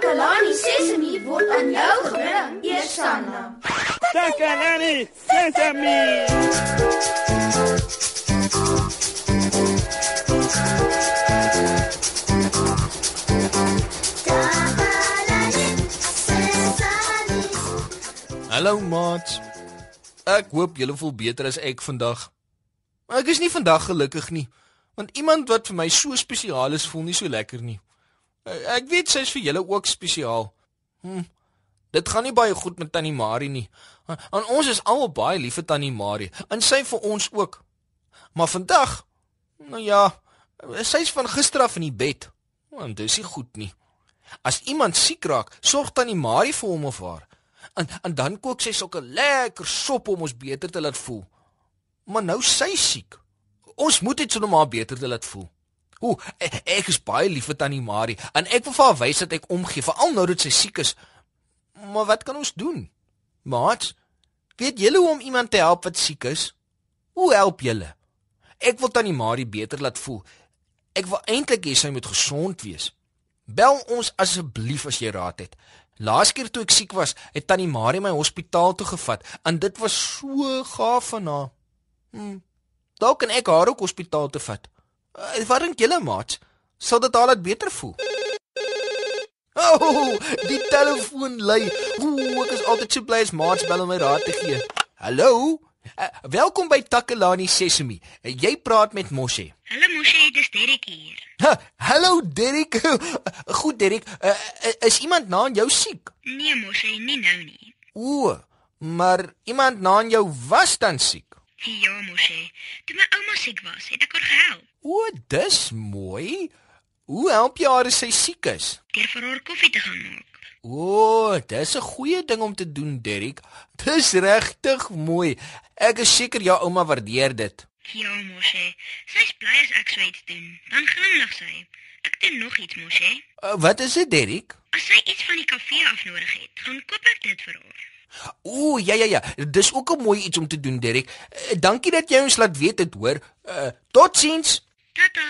Takalani Sesemi word aan jou gebring, Eersanna. Takalani Sesemi. Hallo maat. Ek hoop julle voel beter as ek vandag. Maar ek is nie vandag gelukkig nie, want iemand wat vir my so spesiaal is, voel nie so lekker nie. Eh, Ek weet sy is vir julle ook spesiaal. Hm. Dit gaan nie baie goed met Tannie Marie nie. En ons is almal baie lief vir Tannie Marie, en sy vir ons ook. Maar vandag, nou ja, sy's van gister af in die bed. Want dis nie goed nie. As iemand siek raak, sorg Tannie Marie vir hom of haar. En en dan kook sy sulke lekker sop om ons beter te laat voel. Maar nou sy siek. Ons moet dit sonder maar beter te laat voel. Ooh, ek, ek is baie lief vir Tannie Marie en ek wil vir haar wys dat ek omgee, veral nou dat sy siek is. Maar wat kan ons doen? Maat, weet julle hoe om iemand te help wat siek is? Hoe help julle? Ek wil Tannie Marie beter laat voel. Ek wil eintlik hê sy moet gesond wees. Bel ons asseblief as jy raad het. Laas keer toe ek siek was, het Tannie Marie my hospitaal toe gevat en dit was so gaaf van haar. Hm. Dalk kan ek haar ook hospitaal toe vat. Uh, wat dink julle, maat? Sal dit haar laat beter voel? Oh, die telefoon lui. Ooh, ek is altyd so bly as maats bel om my raad te gee. Hallo? Uh, welkom by Takalani Sesemi. Uh, jy praat met Moshe. Hallo Moshe, dis Derek hier. Ha, hallo Derek. Goed Derek, uh, is iemand na jou siek? Nee Moshe, nie nou nie. O, maar iemand na jou was dan siek. Ja Moshe, toe my ouma siek was, het ek haar gehelp. O, dis mooi. Hoe help jy haar as sy siek is? Deur vir haar koffie te gaan maak. O, dis 'n goeie ding om te doen, Derek. Dis regtig mooi. Ek is seker jou ouma waardeer dit. Ja Moshe, sy's bly as ek so iets doen. Dan glimlag sy. Ek doen nog iets Moshe. Uh, wat is dit, Derek? As sy iets van die kafee af nodig het, gaan koop ek dit vir haar. O, ja ja ja, dis ook 'n mooi iets om te doen, Derek. Uh, dankie dat jy ons laat weet dit, hoor. Uh, Totsiens. Tata.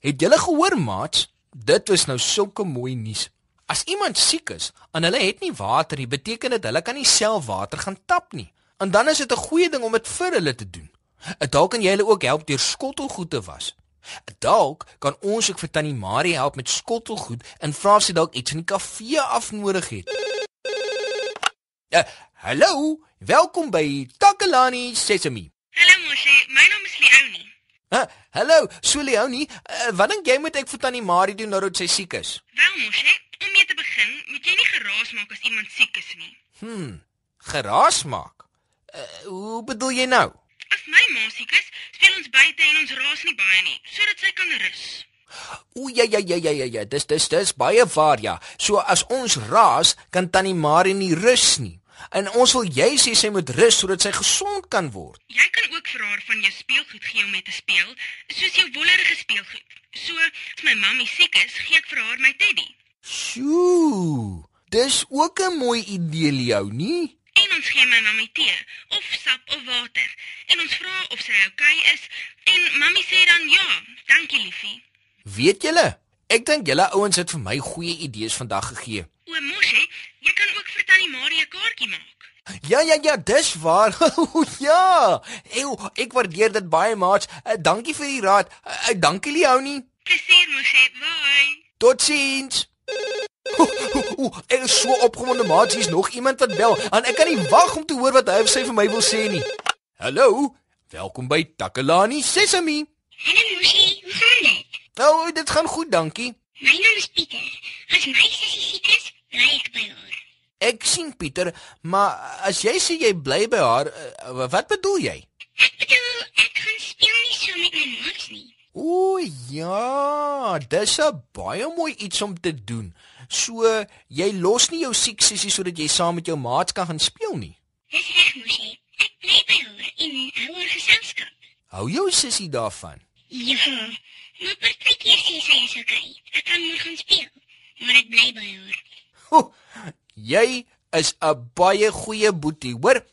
Het julle gehoor, maats? Dit is nou sulke mooi nuus. As iemand siek is en hulle het nie water nie, beteken dit hulle kan nie self water gaan tap nie. En dan is dit 'n goeie ding om dit vir hulle te doen. En Dalk kan jy hulle ook help deur skottelgoed te was. Dalk kan ons ook vir Tannie Marie help met skottelgoed en vra of sy dalk iets in die kafee afnodig het. Ja, hallo, welkom by Takalani Sesemi. Hallo Moshe, my naam is Leonie. Ha, hallo, so Leonie, uh, wat dink jy moet ek vir Tannie Marie doen nou dat sy siek is? Wel Moshe, om mee te begin, moet jy nie geraas maak as iemand siek is nie. Hmm, geraas maak. Uh, hoe bedoel jy nou? As my ma siek is, speel ons buite en ons raas nie baie nie, sodat sy kan rus. O ja ja ja ja ja ja, dis dis dis baie waar ja. So as ons raas, kan Tannie Marie nie rus nie. En ons wil jy sê sy moet rus sodat sy gesond kan word. Jy kan ook vir haar van jou speelgoed gee om mee te speel, soos jou wollerige speelgoed. So, as my mammie siek is, gee ek vir haar my teddy. Sjoe. Dis ook 'n mooi idee, Leonie. En ons gee my mammie tee of sap of water. En ons vra of sy oukei okay is en mammie sê dan ja, dankie liefie. Weet julle, ek dink julle ouens het vir my goeie idees vandag gegee. O, Moshi, jy kan ook vir Tannie Marie 'n kaartjie maak. Ja ja ja, dis waar. ja. Ew, ek waardeer dit baie, maats. Uh, dankie vir die raad. Uh, dankie Leonie. Plesier, Moshi. Bye. Totsiens. Ooh, ek is so opgewonde, maat, hier's nog iemand wat bel en ek kan nie wag om te hoor wat hy of sy vir my wil sê nie. Hallo, welkom by Takalani Sesemi. Hallo Moshi, hoe gaan dit? Nou, dit gaan goed, dankie. My naam is Pieter. As my sussie siek is, bly ek by haar. Ek sien Pieter, maar as jy sê jy bly by haar, uh, wat bedoel jy? Ek bedoel, ek gaan speel nie so met my maats nie. O ja, dis 'n baie mooi iets om te doen. So jy los nie jou siek sussie sodat jy saam met jou maats kan gaan speel nie. Dis reg, Moshi. Ek bly by haar en hou haar geselskap. Hou jou sussie daarvan. Ja, maar partykeer sê sy is okay. Ek kan môre gaan speel, maar ek bly by haar. Ho, jy is 'n baie goeie boetie, hoor?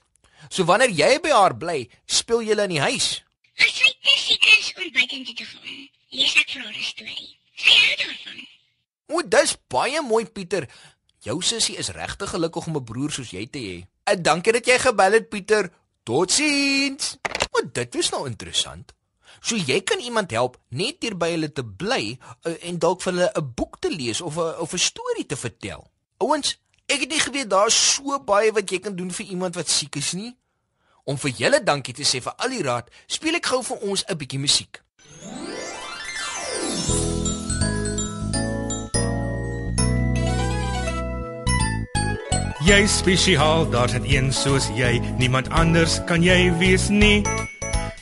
So wanneer jy by haar bly, speel julle in die huis. As sy te siek is om buitentoe te gaan, lees ek vir haar 'n storie. Sy hou daarvan. O, dis baie mooi, Pieter. Jou sussie is regtig gelukkig om 'n broer soos jy te hê. En dankie dat jy gebel het, Pieter. Totsiens. O, dit is nou interessant. So jy kan iemand help net hier by hulle te bly uh, en dalk vir hulle 'n boek te lees of 'n of 'n storie te vertel. Ouens, ek het nie geweet daar's so baie wat jy kan doen vir iemand wat siek is nie. Om vir julle dankie te sê vir al die raad, speel ek gou vir ons 'n bietjie musiek. Jy spesiaal, daar's net een soos jy, niemand anders kan jy wees nie.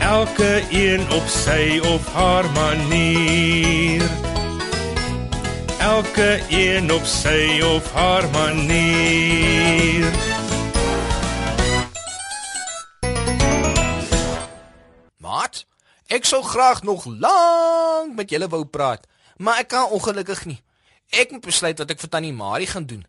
Elke een op sy of haar manier. Elke een op sy of haar manier. Maat, ek sou graag nog lank met julle wou praat, maar ek kan ongelukkig nie. Ek moet besluit wat ek vir Tannie Marie gaan doen.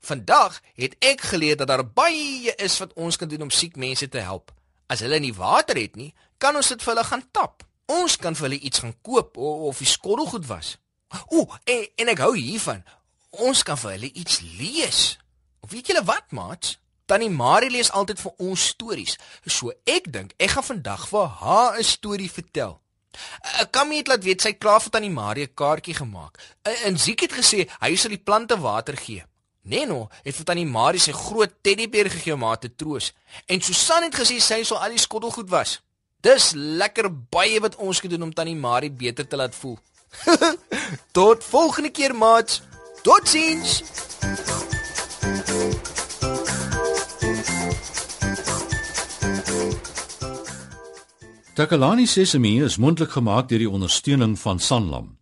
Vandag het ek geleer dat daar baie is wat ons kan doen om siek mense te help. As hulle nie water het nie, kan ons dit vir hulle gaan tap. Ons kan vir hulle iets gaan koop of, die skottelgoed was. Ooh, en, en ek hou hiervan. Ons kan vir hulle iets lees. Of weet julle wat, maat? Tannie Marie lees altyd vir ons stories. So ek dink ek gaan vandag vir haar 'n storie vertel. Ek kan nie laat weet sy klaar vir tannie Marie 'n kaartjie gemaak. En Ziek het gesê hy sal die plante water gee. Neno het vir tannie Marie sy groot teddybeer gegee om haar te troos. En Susan het gesê sy sal al die skottelgoed was. Dis lekker baie wat ons kan doen om tannie Marie beter te laat voel. Tot volgende keer, maat. Totsiens. Takalani Sesemi is mondelik gemaak deur die ondersteuning van Sanlam.